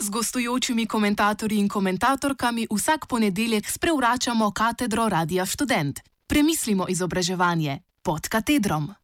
z gostujočimi komentatorji in komentatorkami vsak ponedeljek sprevračamo katedro Radia Student. Premislimo izobraževanje pod katedrom.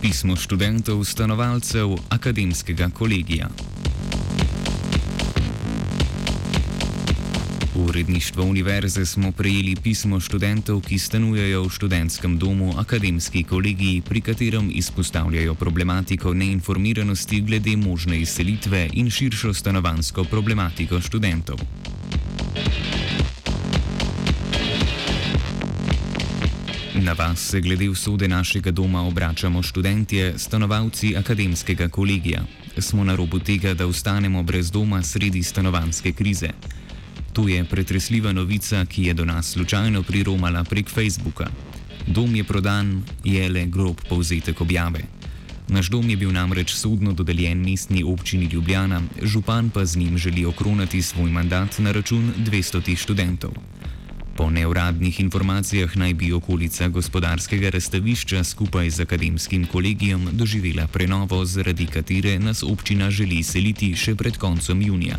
Pismo študentov, stanovalcev akademskega kolegija. Uredništvo univerze smo prejeli pismo študentov, ki stanujejo v študentskem domu Akademski kolegiji, pri katerem izpostavljajo problematiko neinformiranosti glede možne izselitve in širšo stanovansko problematiko študentov. Na vas se glede usode našega doma obračamo študentje, stanovalci akademskega kolegija. Smo na robu tega, da ostanemo brez doma sredi stanovanske krize. To je pretresljiva novica, ki je do nas slučajno priromala prek Facebooka. Dom je prodan, je le grob povzetek objave. Naš dom je bil namreč sodno dodeljen mestni občini Ljubljana, župan pa z njim želi okronati svoj mandat na račun 200 študentov. Po neuradnih informacijah naj bi okolica gospodarskega razstavišča skupaj z akademskim kolegijem doživela prenovo, zaradi katere nas občina želi seliti še pred koncem junija.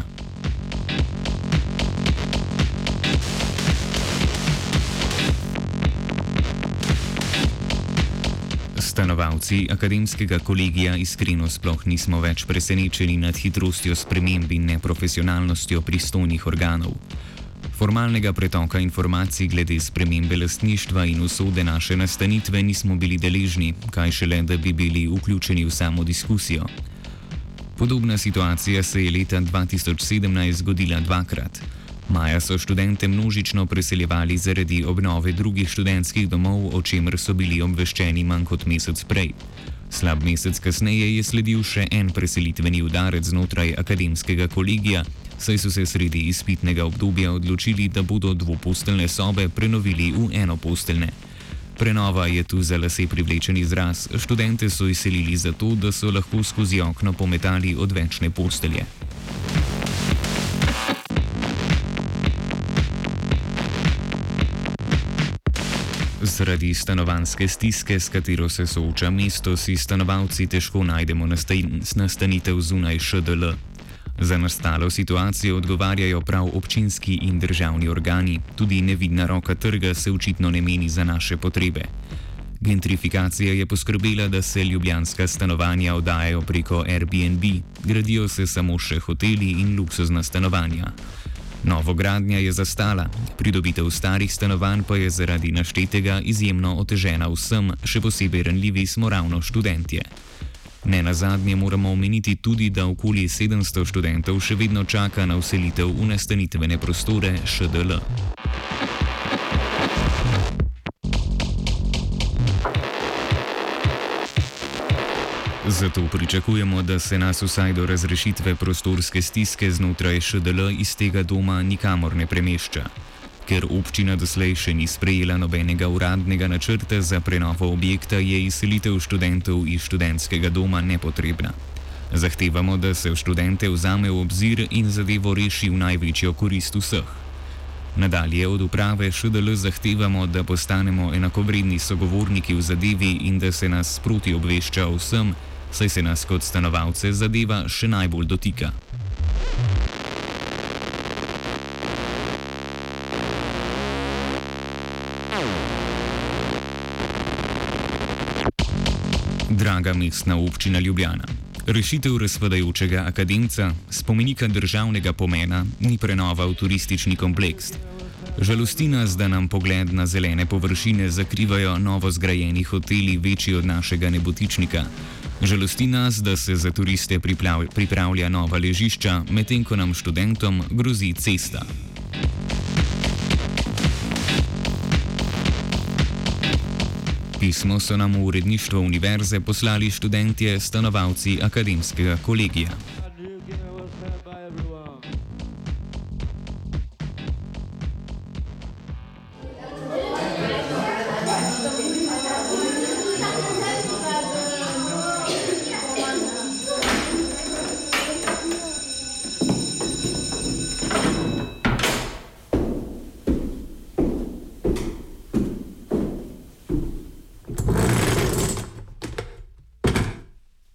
Stanovalci akademskega kolegija iskreno sploh nismo več presenečeni nad hitrostjo sprememb in neprofesionalnostjo pristojnih organov. Formalnega pretoka informacij glede spremembe lastništva in usode naše nastanitve nismo bili deležni, kaj šele, da bi bili vključeni v samo diskusijo. Podobna situacija se je leta 2017 zgodila dvakrat. Maja so študente množično preseljevali zaradi obnove drugih študentskih domov, o čemer so bili obveščeni manj kot mesec prej. Slab mesec kasneje je sledil še en preselitveni udarec znotraj akademskega kolegija, saj so se sredi izpitnega obdobja odločili, da bodo dvoposteljne sobe prenovili v enoposteljne. Prenova je tu za lase privlečen izraz, študente so izselili zato, da so lahko skozi okno pometali odvečne postelje. Zaradi stanovanske stiske, s katero se sooča mesto, si stanovalci težko najdemo nastanitev zunaj ŠDL. Za nastalo situacijo odgovarjajo prav občinski in državni organi, tudi nevidna roka trga se očitno ne meni za naše potrebe. Gentrifikacija je poskrbela, da se ljubljanska stanovanja oddajajo preko Airbnb, gradijo se samo še hoteli in luksuzna stanovanja. Novogradnja je zastala, pridobitev starih stanovanj pa je zaradi naštetega izjemno otežena vsem, še posebej ranljivi smo ravno študentje. Ne na zadnje moramo omeniti tudi, da okoli 700 študentov še vedno čaka na uselitev v nastanitvene prostore ŠDL. Zato pričakujemo, da se nas vsaj do razrešitve prostorske stiske znotraj ŠDL iz tega doma nikamor ne premešča. Ker občina doslej še ni sprejela nobenega uradnega načrta za prenovo objekta, je izselitev študentov iz študentskega doma nepotrebna. Zahtevamo, da se študente vzame v obzir in zadevo reši v največjo korist vseh. Nadalje od uprave ŠDL zahtevamo, da postanemo enakovredni sogovorniki v zadevi in da se nas sproti obvešča o vsem, saj se nas kot stanovalce zadeva še najbolj dotika. Draga mestna občina Ljubljana. Rešitev razpadajočega akademca, spomenika državnega pomena, ni prenova v turistični kompleks. Žalosti nas, da nam pogled na zelene površine zakrivajo novo zgrajeni hoteli, večji od našega nebotičnika. Žalosti nas, da se za turiste pripravlja nova ležišča, medtem ko nam študentom grozi cesta. Pismo so nam v uredništvo univerze poslali študentje, stanovalci akademskega kolegija.